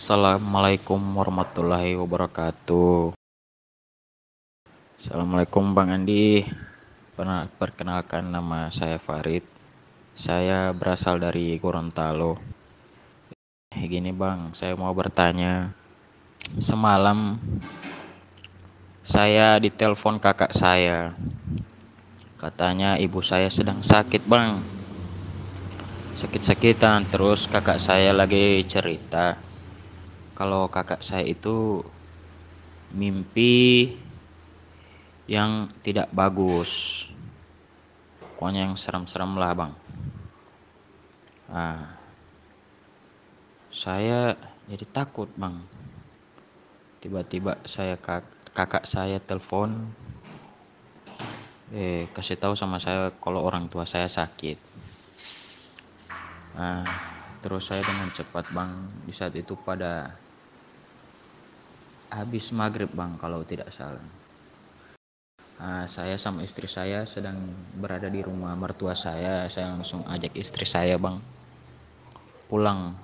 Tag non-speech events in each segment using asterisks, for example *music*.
Assalamualaikum warahmatullahi wabarakatuh. Assalamualaikum Bang Andi. Perkenalkan nama saya Farid. Saya berasal dari Gorontalo. Eh, Gini Bang, saya mau bertanya. Semalam saya ditelepon kakak saya. Katanya ibu saya sedang sakit Bang. Sakit-sakitan terus kakak saya lagi cerita kalau kakak saya itu mimpi yang tidak bagus. Pokoknya yang serem-serem lah bang. Nah, saya jadi takut bang. Tiba-tiba saya kak kakak saya telepon, eh kasih tahu sama saya kalau orang tua saya sakit. Nah, terus saya dengan cepat bang di saat itu pada habis maghrib bang kalau tidak salah. Nah, saya sama istri saya sedang berada di rumah mertua saya. Saya langsung ajak istri saya bang pulang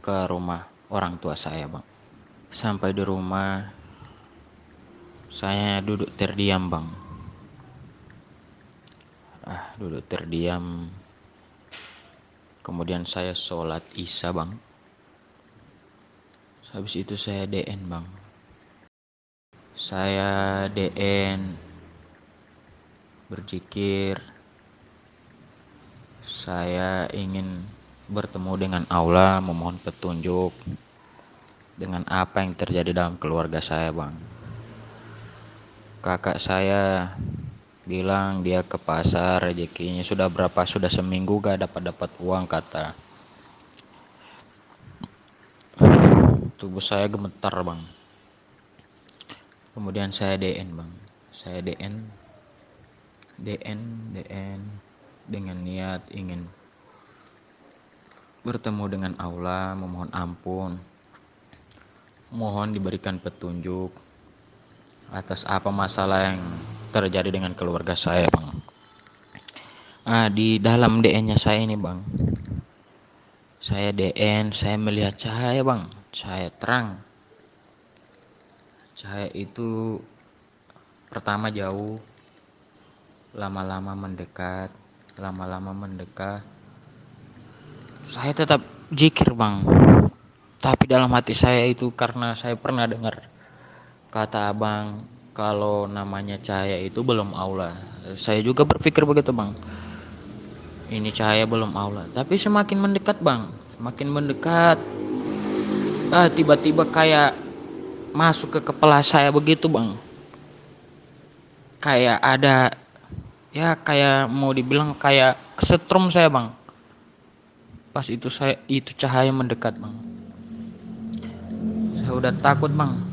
ke rumah orang tua saya bang. Sampai di rumah saya duduk terdiam bang. Ah, duduk terdiam. Kemudian saya sholat isya bang. Habis itu saya DN bang saya DN berzikir saya ingin bertemu dengan Allah memohon petunjuk dengan apa yang terjadi dalam keluarga saya bang. Kakak saya bilang dia ke pasar rezekinya sudah berapa sudah seminggu gak dapat dapat uang kata. Tubuh saya gemetar bang kemudian saya DN bang. Saya DN DN DN dengan niat ingin bertemu dengan Allah memohon ampun. Mohon diberikan petunjuk atas apa masalah yang terjadi dengan keluarga saya bang. Ah di dalam DN nya saya ini bang. Saya DN saya melihat cahaya bang. Cahaya terang Cahaya itu pertama jauh, lama-lama mendekat, lama-lama mendekat. Saya tetap jikir bang, tapi dalam hati saya itu karena saya pernah dengar kata abang kalau namanya cahaya itu belum Allah. Saya juga berpikir begitu bang. Ini cahaya belum Allah, tapi semakin mendekat bang, semakin mendekat. Ah tiba-tiba kayak masuk ke kepala saya begitu bang. Kayak ada ya kayak mau dibilang kayak kesetrum saya bang. Pas itu saya itu cahaya mendekat bang. Saya udah takut bang.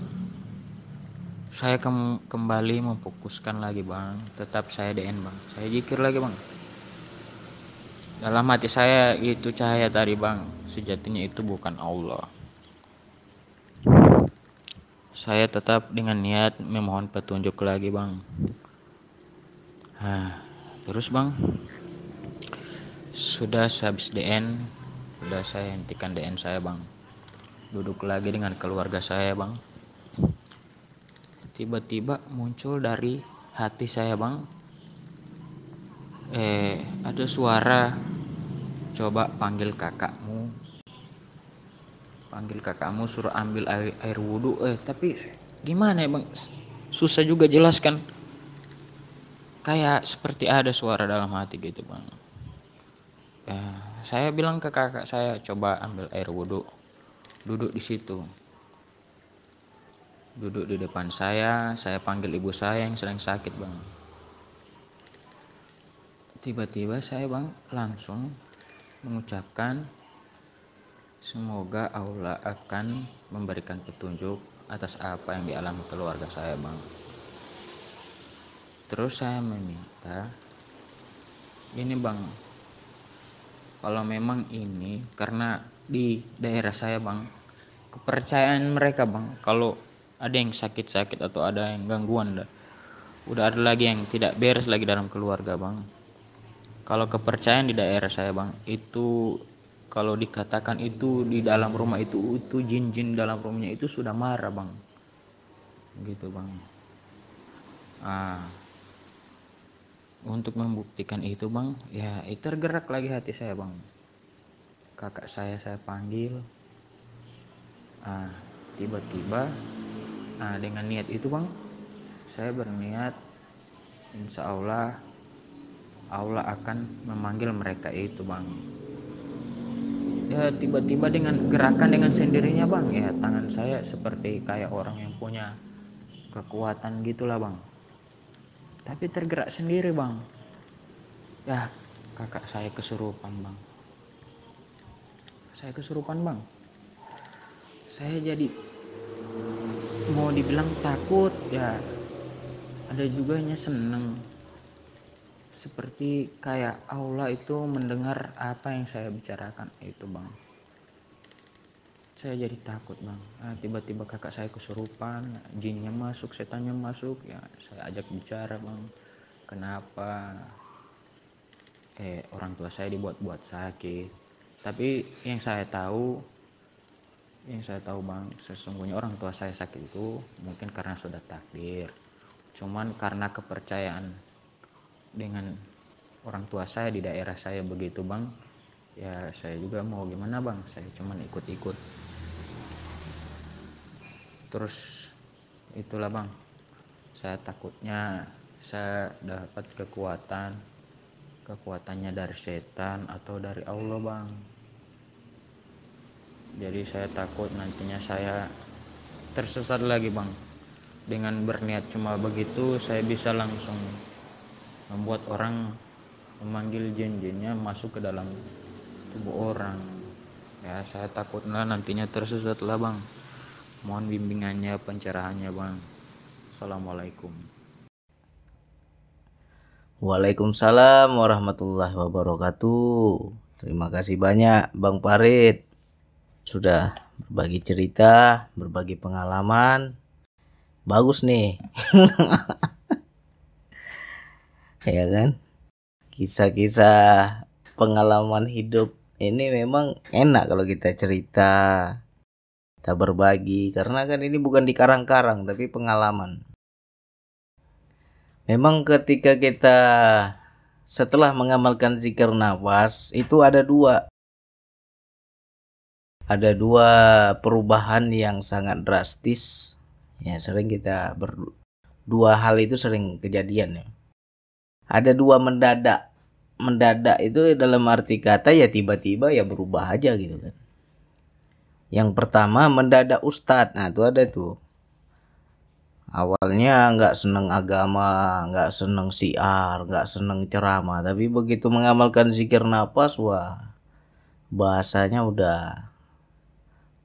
Saya kem kembali memfokuskan lagi bang. Tetap saya DN bang. Saya jikir lagi bang. Dalam hati saya itu cahaya tadi bang. Sejatinya itu bukan Allah saya tetap dengan niat memohon petunjuk lagi bang. Nah, terus bang? Sudah habis DN sudah saya hentikan DN saya bang. Duduk lagi dengan keluarga saya bang. Tiba-tiba muncul dari hati saya bang. Eh ada suara coba panggil kakakmu panggil kakakmu suruh ambil air, air wudhu eh tapi gimana ya bang susah juga jelaskan. Kayak seperti ada suara dalam hati gitu bang. Ya, saya bilang ke kakak saya coba ambil air wudhu duduk di situ. Duduk di depan saya. Saya panggil ibu saya yang sedang sakit bang. Tiba-tiba saya bang langsung mengucapkan Semoga Allah akan memberikan petunjuk atas apa yang dialami keluarga saya, Bang. Terus saya meminta, ini Bang, kalau memang ini karena di daerah saya, Bang, kepercayaan mereka, Bang, kalau ada yang sakit-sakit atau ada yang gangguan, udah ada lagi yang tidak beres lagi dalam keluarga, Bang. Kalau kepercayaan di daerah saya, Bang, itu kalau dikatakan itu di dalam rumah itu itu jin-jin dalam rumahnya itu sudah marah bang. Gitu bang. Ah. Untuk membuktikan itu bang ya itu tergerak lagi hati saya bang. Kakak saya saya panggil. Ah tiba-tiba ah dengan niat itu bang saya berniat insya Allah Allah akan memanggil mereka itu bang ya tiba-tiba dengan gerakan dengan sendirinya bang. Ya tangan saya seperti kayak orang yang punya kekuatan gitulah bang. Tapi tergerak sendiri bang. Ya kakak saya kesurupan bang. Saya kesurupan bang. Saya jadi mau dibilang takut ya. Ada juga nya seneng seperti kayak Allah itu mendengar apa yang saya bicarakan. Itu bang. Saya jadi takut bang. Nah, tiba-tiba kakak saya kesurupan jinnya masuk setannya masuk. Ya saya ajak bicara bang. Kenapa? Eh orang tua saya dibuat-buat sakit. Tapi yang saya tahu yang saya tahu bang sesungguhnya orang tua saya sakit itu mungkin karena sudah takdir. Cuman karena kepercayaan dengan orang tua saya di daerah saya begitu bang. Ya saya juga mau gimana bang? Saya cuman ikut-ikut. Terus itulah bang. Saya takutnya saya dapat kekuatan kekuatannya dari setan atau dari Allah bang. Jadi saya takut nantinya saya tersesat lagi bang. Dengan berniat cuma begitu saya bisa langsung membuat orang memanggil jin-jinnya masuk ke dalam tubuh orang. Ya saya takutnya nantinya tersesat lah bang. Mohon bimbingannya pencerahannya bang. Assalamualaikum. Waalaikumsalam warahmatullahi wabarakatuh. Terima kasih banyak Bang Parit Sudah berbagi cerita, berbagi pengalaman. Bagus nih *laughs* *laughs* ya kan? Kisah-kisah pengalaman hidup ini memang enak kalau kita cerita kita berbagi. Karena kan ini bukan di karang-karang tapi pengalaman. Memang ketika kita setelah mengamalkan zikir nafas itu ada dua. Ada dua perubahan yang sangat drastis. Ya sering kita ber dua hal itu sering kejadian ya ada dua mendadak mendadak itu dalam arti kata ya tiba-tiba ya berubah aja gitu kan. Yang pertama mendadak ustadz nah itu ada tuh. Awalnya nggak seneng agama nggak seneng siar nggak seneng ceramah. Tapi begitu mengamalkan zikir nafas wah bahasanya udah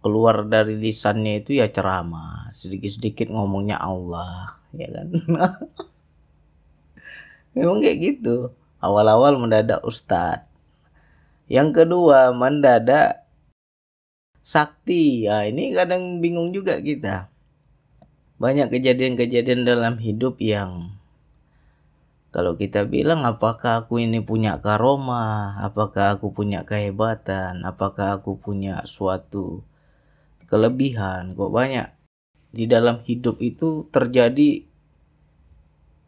keluar dari lisannya itu ya ceramah. Sedikit-sedikit ngomongnya Allah ya kan *laughs* memang kayak gitu. Awal-awal mendadak ustadz yang kedua mendadak sakti. Ya ini kadang bingung juga kita. Banyak kejadian-kejadian dalam hidup yang kalau kita bilang apakah aku ini punya karoma, apakah aku punya kehebatan, apakah aku punya suatu kelebihan, kok banyak di dalam hidup itu terjadi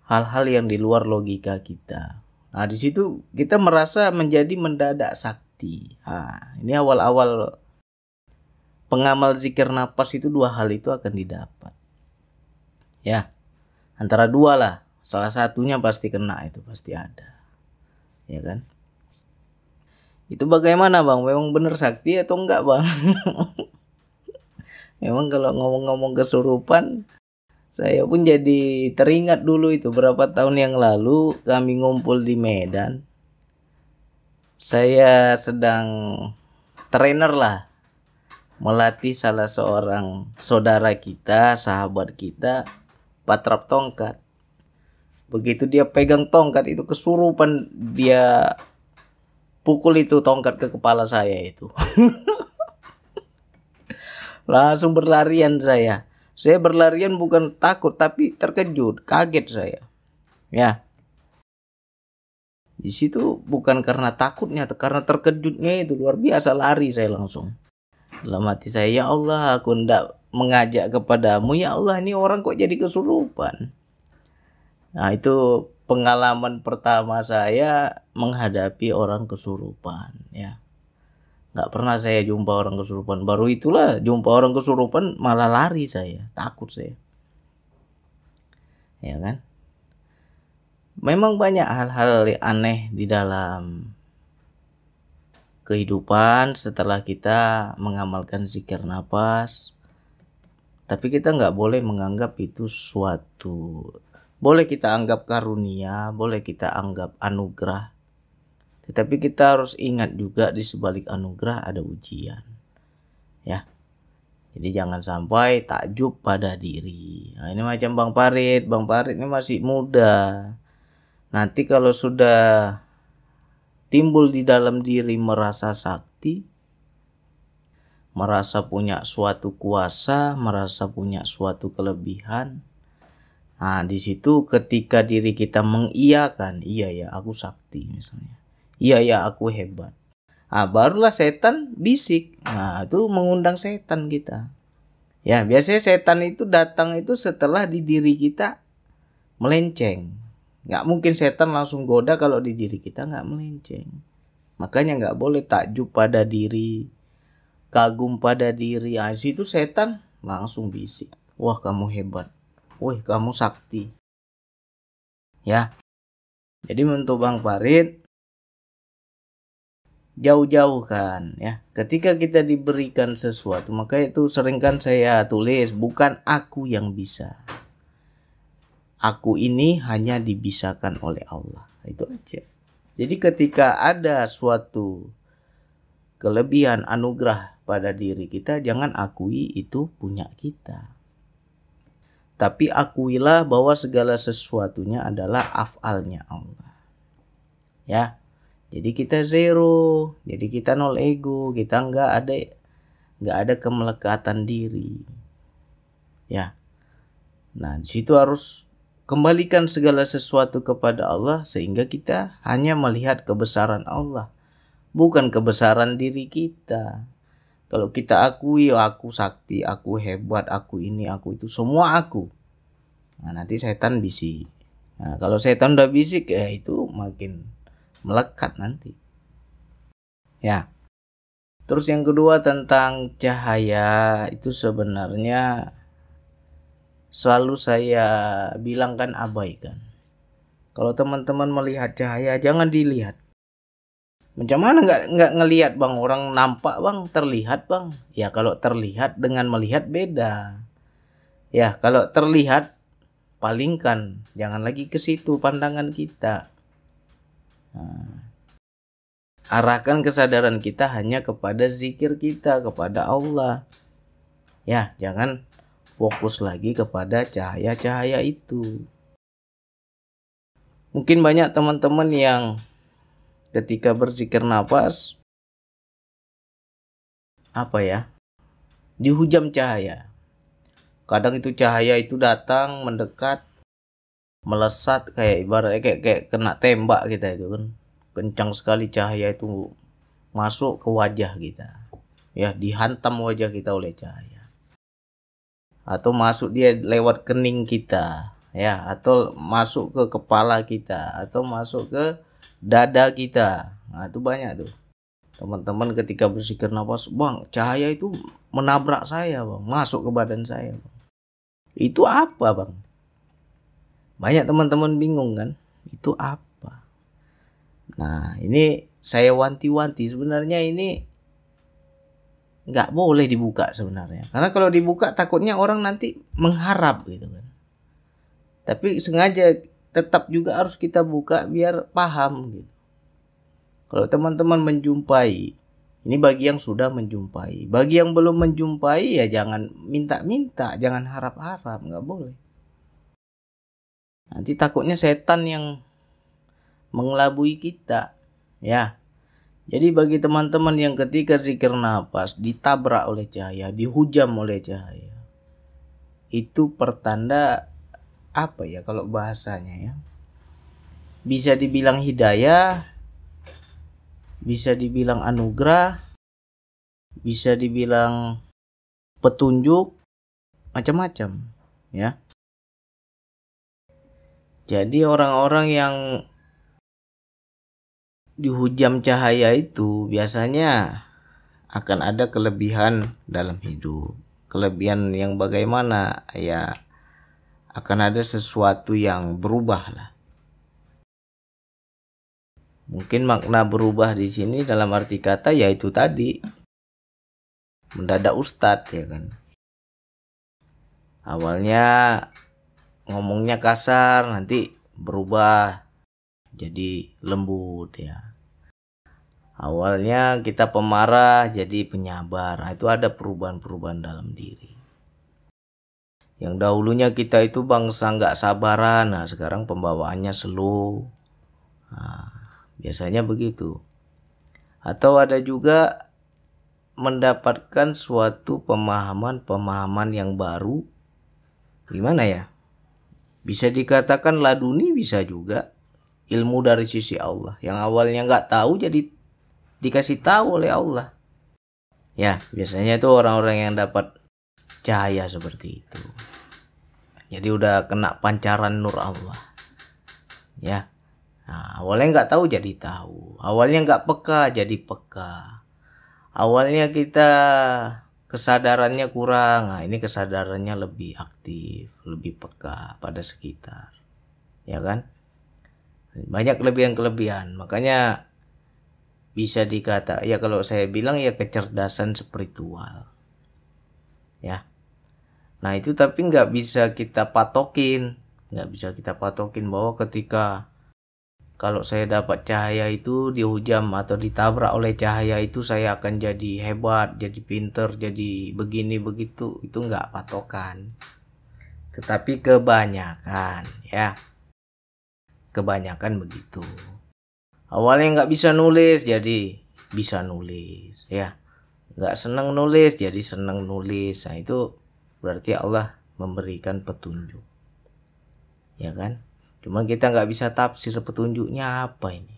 hal-hal yang di luar logika kita. Nah, di situ kita merasa menjadi mendadak sakti. Nah, ini awal-awal pengamal zikir nafas itu dua hal itu akan didapat. Ya, antara dua lah. Salah satunya pasti kena itu pasti ada. Ya kan? Itu bagaimana bang? Memang benar sakti atau enggak bang? *laughs* Memang kalau ngomong-ngomong kesurupan saya pun jadi teringat dulu itu berapa tahun yang lalu kami ngumpul di Medan. Saya sedang trainer lah melatih salah seorang saudara kita, sahabat kita, patrap tongkat. Begitu dia pegang tongkat itu kesurupan dia pukul itu tongkat ke kepala saya itu. *laughs* Langsung berlarian saya saya berlarian bukan takut tapi terkejut, kaget saya. Ya. di situ bukan karena takutnya karena terkejutnya itu. Luar biasa lari saya langsung. Dalam hati saya ya Allah aku ndak mengajak kepadamu. Ya Allah ini orang kok jadi kesurupan? Nah itu pengalaman pertama saya menghadapi orang kesurupan ya nggak pernah saya jumpa orang kesurupan. Baru itulah jumpa orang kesurupan malah lari saya. Takut saya. Ya kan? Memang banyak hal-hal aneh di dalam kehidupan setelah kita mengamalkan zikir nafas tapi kita nggak boleh menganggap itu suatu. Boleh kita anggap karunia boleh kita anggap anugerah tetapi kita harus ingat juga di sebalik anugerah ada ujian ya jadi jangan sampai takjub pada diri nah, ini macam Bang Parit Bang Parit ini masih muda Nanti kalau sudah timbul di dalam diri merasa sakti, merasa punya suatu kuasa, merasa punya suatu kelebihan. Nah, di situ ketika diri kita mengiyakan, iya ya aku sakti misalnya. Iya ya aku hebat. Nah, barulah setan bisik. Nah, itu mengundang setan kita. Ya, biasanya setan itu datang itu setelah di diri kita melenceng. Nggak mungkin setan langsung goda kalau di diri kita nggak melenceng. Makanya nggak boleh takjub pada diri kagum pada diri. Nah, itu setan langsung bisik. Wah kamu hebat. Wah kamu sakti. Ya. Jadi untuk bang Farid jauh-jauh kan ya ketika kita diberikan sesuatu maka itu seringkan saya tulis bukan aku yang bisa aku ini hanya dibisakan oleh Allah. Itu aja. Jadi ketika ada suatu kelebihan anugerah pada diri kita, jangan akui itu punya kita. Tapi akuilah bahwa segala sesuatunya adalah afalnya Allah. Ya. Jadi kita zero, jadi kita nol ego, kita nggak ada nggak ada kemelekatan diri. Ya. Nah, di situ harus Kembalikan segala sesuatu kepada Allah sehingga kita hanya melihat kebesaran Allah, bukan kebesaran diri kita. Kalau kita akui oh, aku sakti, aku hebat, aku ini, aku itu, semua aku. Nah, nanti setan bisik. Nah, kalau setan udah bisik ya itu makin melekat nanti. Ya. Terus yang kedua tentang cahaya itu sebenarnya selalu saya bilang kan abaikan. Kalau teman-teman melihat cahaya jangan dilihat. Macam mana nggak nggak ngelihat bang orang nampak bang terlihat bang. Ya kalau terlihat dengan melihat beda. Ya kalau terlihat palingkan jangan lagi ke situ pandangan kita. Nah, arahkan kesadaran kita hanya kepada zikir kita kepada Allah. Ya jangan fokus lagi kepada cahaya-cahaya itu. Mungkin banyak teman-teman yang ketika berzikir nafas apa ya? dihujam cahaya. Kadang itu cahaya itu datang mendekat melesat kayak ibaratnya kayak kayak kena tembak kita itu kan. Kencang sekali cahaya itu masuk ke wajah kita. Ya, dihantam wajah kita oleh cahaya atau masuk dia lewat kening kita ya atau masuk ke kepala kita atau masuk ke dada kita nah itu banyak tuh teman-teman ketika bersikir nafas bang cahaya itu menabrak saya bang masuk ke badan saya bang. itu apa bang banyak teman-teman bingung kan itu apa? Nah ini saya wanti-wanti. Sebenarnya ini nggak boleh dibuka sebenarnya. Karena kalau dibuka takutnya orang nanti mengharap gitu kan. Tapi sengaja tetap juga harus kita buka biar paham gitu. Kalau teman-teman menjumpai ini bagi yang sudah menjumpai. Bagi yang belum menjumpai ya jangan minta-minta jangan harap-harap nggak boleh nanti takutnya setan yang mengelabui kita ya jadi bagi teman-teman yang ketika zikir nafas ditabrak oleh cahaya, dihujam oleh cahaya. Itu pertanda apa ya kalau bahasanya ya? bisa dibilang hidayah bisa dibilang anugerah bisa dibilang petunjuk macam-macam ya jadi orang-orang yang dihujam cahaya itu biasanya akan ada kelebihan dalam hidup. Kelebihan yang bagaimana? Ya akan ada sesuatu yang berubah lah. Mungkin makna berubah di sini dalam arti kata yaitu tadi mendadak ustadz ya kan. Awalnya ngomongnya kasar nanti berubah jadi lembut ya. Awalnya kita pemarah jadi penyabar. Nah, itu ada perubahan-perubahan dalam diri. Yang dahulunya kita itu bangsa nggak sabaran. Nah sekarang pembawaannya slow. Nah, biasanya begitu. Atau ada juga mendapatkan suatu pemahaman-pemahaman yang baru. Gimana ya bisa dikatakan laduni bisa juga. Ilmu dari sisi Allah. Yang awalnya nggak tahu jadi dikasih tahu oleh Allah. Ya biasanya itu orang-orang yang dapat cahaya seperti itu. Jadi udah kena pancaran nur Allah. Ya. Nah, awalnya nggak tahu jadi tahu. Awalnya nggak peka jadi peka. Awalnya kita kesadarannya kurang. Nah, ini kesadarannya lebih aktif, lebih peka pada sekitar. Ya kan? Banyak kelebihan-kelebihan. Makanya bisa dikata ya kalau saya bilang ya kecerdasan spiritual. Ya. Nah, itu tapi nggak bisa kita patokin, nggak bisa kita patokin bahwa ketika kalau saya dapat cahaya itu dihujam atau ditabrak oleh cahaya itu saya akan jadi hebat, jadi pinter, jadi begini begitu. Itu nggak patokan. Tetapi kebanyakan ya. Kebanyakan begitu. Awalnya nggak bisa nulis jadi bisa nulis ya. Nggak senang nulis jadi senang nulis. Nah itu berarti Allah memberikan petunjuk. Ya kan? Cuma kita nggak bisa tafsir petunjuknya apa ini.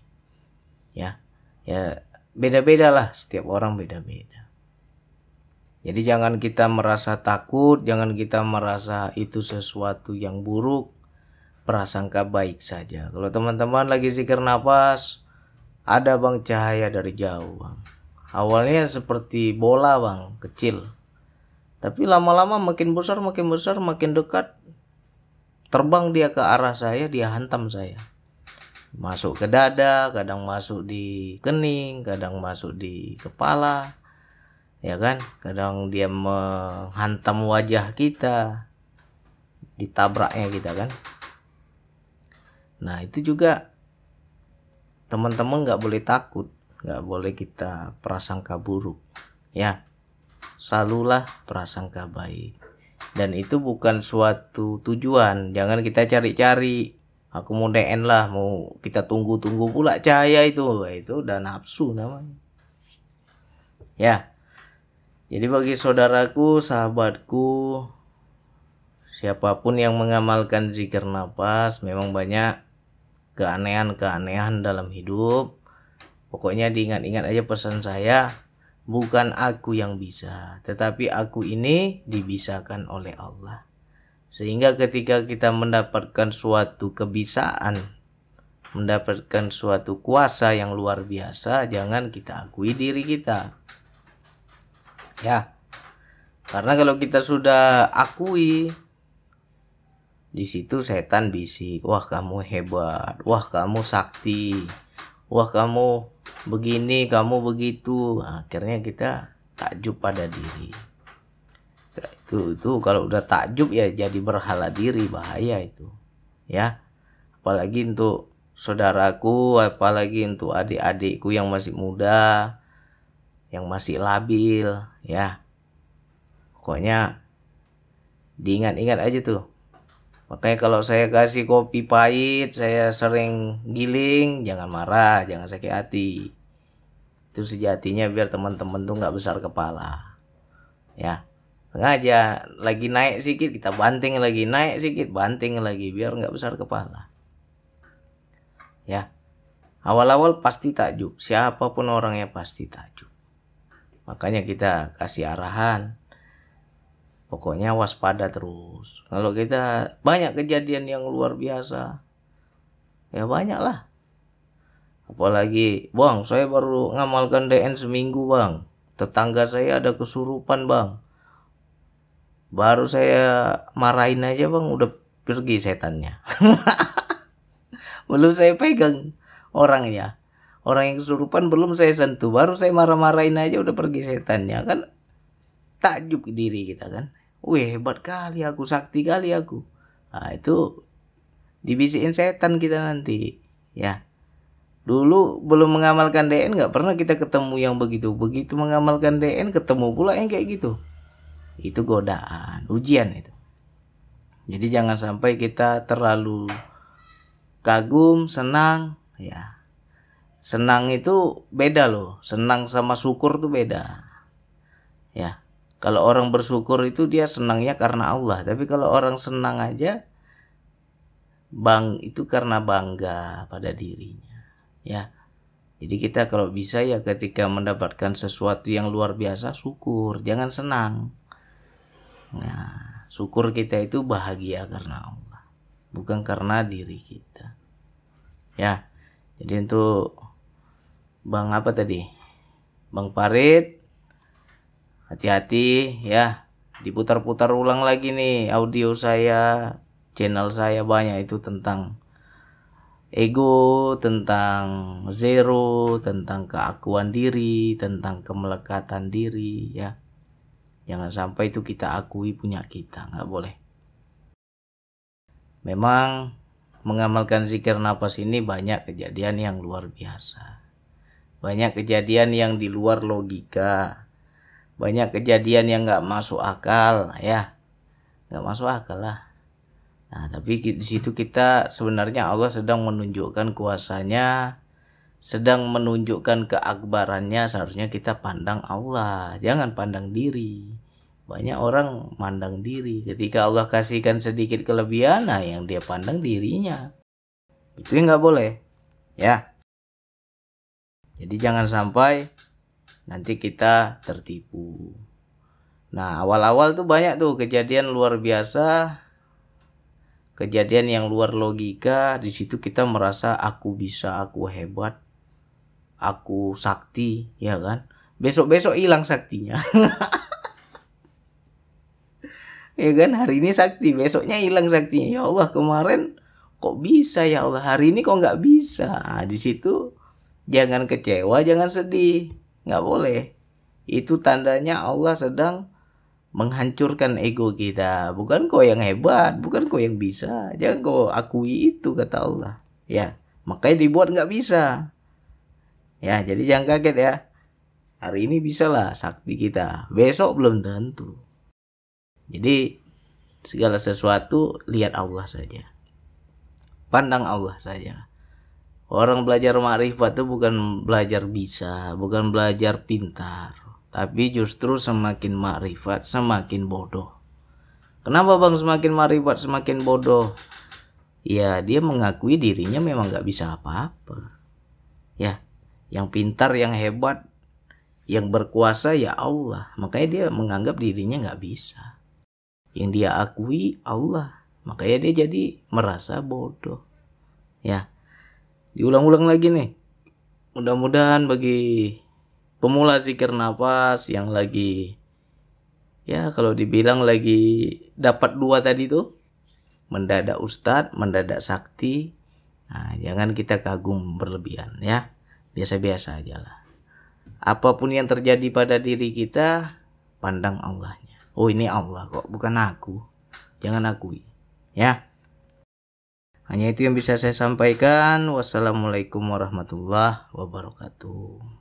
Ya, ya beda-beda lah. Setiap orang beda-beda. Jadi jangan kita merasa takut, jangan kita merasa itu sesuatu yang buruk. Prasangka baik saja. Kalau teman-teman lagi zikir nafas, ada bang cahaya dari jauh bang. Awalnya seperti bola bang, kecil. Tapi lama-lama makin besar, makin besar, makin dekat, terbang dia ke arah saya dia hantam saya. Masuk ke dada kadang masuk di kening kadang masuk di kepala ya kan? Kadang dia menghantam wajah kita ditabraknya kita kan? Nah itu juga teman-teman nggak boleh takut nggak boleh kita prasangka buruk ya. Selalulah prasangka baik dan itu bukan suatu tujuan. Jangan kita cari-cari. Aku mau DN lah mau kita tunggu-tunggu pula cahaya itu. Itu udah nafsu namanya. Ya. Jadi bagi saudaraku sahabatku siapa pun yang mengamalkan zikir nafas memang banyak keanehan-keanehan dalam hidup. Pokoknya diingat-ingat aja pesan saya bukan aku yang bisa, tetapi aku ini dibisakan oleh Allah. Sehingga ketika kita mendapatkan suatu kebisaan, mendapatkan suatu kuasa yang luar biasa, jangan kita akui diri kita. Ya. Karena kalau kita sudah akui di situ setan bisik, wah kamu hebat, wah kamu sakti, wah kamu begini kamu begitu. Akhirnya kita takjub pada diri. Nah, itu itu kalau udah takjub ya jadi berhala diri bahaya itu ya. Apalagi untuk saudaraku apalagi untuk adik-adikku yang masih muda yang masih labil ya. Pokoknya diingat-ingat aja tuh Makanya kalau saya kasih kopi pahit, saya sering giling, jangan marah, jangan sakit hati. Itu sejatinya biar teman-teman tuh nggak besar kepala. Ya, sengaja lagi naik sedikit kita banting lagi naik sedikit banting lagi biar nggak besar kepala. ya awal-awal pasti takjub siapa pun orangnya pasti takjub makanya kita kasih arahan pokoknya waspada terus. Kalau kita banyak kejadian yang luar biasa. Ya banyak lah. Apalagi bang saya baru ngamalkan DN seminggu bang. Tetangga saya ada kesurupan bang. Baru saya marahin aja bang udah pergi setannya. *laughs* Belum saya pegang orangnya. Orang yang kesurupan belum saya sentuh. Baru saya marah-marahin aja udah pergi setannya. Kan takjub diri kita kan. Wih hebat kali aku sakti kali aku. Nah itu dibisikin setan kita nanti ya. Dulu belum mengamalkan DN nggak pernah kita ketemu yang begitu. Begitu mengamalkan DN ketemu pula yang kayak gitu. Itu godaan ujian itu. Jadi jangan sampai kita terlalu kagum senang ya. Senang itu beda loh. Senang sama syukur tuh beda ya kalau orang bersyukur itu dia senangnya karena Allah, tapi kalau orang senang aja bang itu karena bangga pada dirinya. Ya. Jadi kita kalau bisa ya ketika mendapatkan sesuatu yang luar biasa syukur, jangan senang. Nah, syukur kita itu bahagia karena Allah, bukan karena diri kita. Ya. Jadi untuk Bang apa tadi? Bang Parit hati-hati ya. Diputar-putar ulang lagi nih audio saya channel saya banyak itu tentang ego tentang zero tentang keakuan diri tentang kemelekatan diri ya. Jangan sampai itu kita akui punya kita nggak boleh. Memang mengamalkan zikir nafas ini banyak kejadian yang luar biasa. Banyak kejadian yang di luar logika banyak kejadian yang nggak masuk akal ya. Nggak masuk akal lah. Nah tapi di situ kita sebenarnya Allah sedang menunjukkan kuasanya sedang menunjukkan keakbarannya. Seharusnya kita pandang Allah jangan pandang diri. Banyak orang mandang diri. Ketika Allah kasihkan sedikit kelebihan nah yang dia pandang dirinya. Itu nggak boleh ya. Jadi jangan sampai nanti kita tertipu. Nah, awal-awal tuh banyak tuh kejadian luar biasa, kejadian yang luar logika. Di situ kita merasa aku bisa, aku hebat, aku sakti, ya kan? Besok-besok hilang saktinya. *laughs* ya kan? Hari ini sakti, besoknya hilang saktinya. Ya Allah, kemarin kok bisa ya Allah, hari ini kok nggak bisa. Nah, di situ jangan kecewa, jangan sedih nggak boleh. Itu tandanya Allah sedang menghancurkan ego kita. Bukan kau yang hebat bukan kau yang bisa. Jangan kau akui itu kata Allah. Ya makanya dibuat nggak bisa. Ya jadi jangan kaget ya. Hari ini bisa lah sakti kita. Besok belum tentu. Jadi segala sesuatu lihat Allah saja. Pandang Allah saja Orang belajar ma'rifat itu bukan belajar bisa, bukan belajar pintar, tapi justru semakin ma'rifat semakin bodoh. Kenapa bang semakin ma'rifat semakin bodoh? Ya dia mengakui dirinya memang gak bisa apa-apa. Ya, yang pintar, yang hebat, yang berkuasa ya Allah. Makanya dia menganggap dirinya gak bisa. Yang dia akui Allah. Makanya dia jadi merasa bodoh. Ya, diulang-ulang lagi nih. Mudah-mudahan bagi pemula zikir nafas yang lagi ya kalau dibilang lagi dapat dua tadi tuh mendadak ustadz mendadak sakti nah, jangan kita kagum berlebihan ya. Biasa-biasa aja lah. Apa pun yang terjadi pada diri kita pandang Allahnya. Oh ini Allah kok bukan aku. Jangan akui ya hanya itu yang bisa saya sampaikan. Wassalamualaikum warahmatullahi wabarakatuh.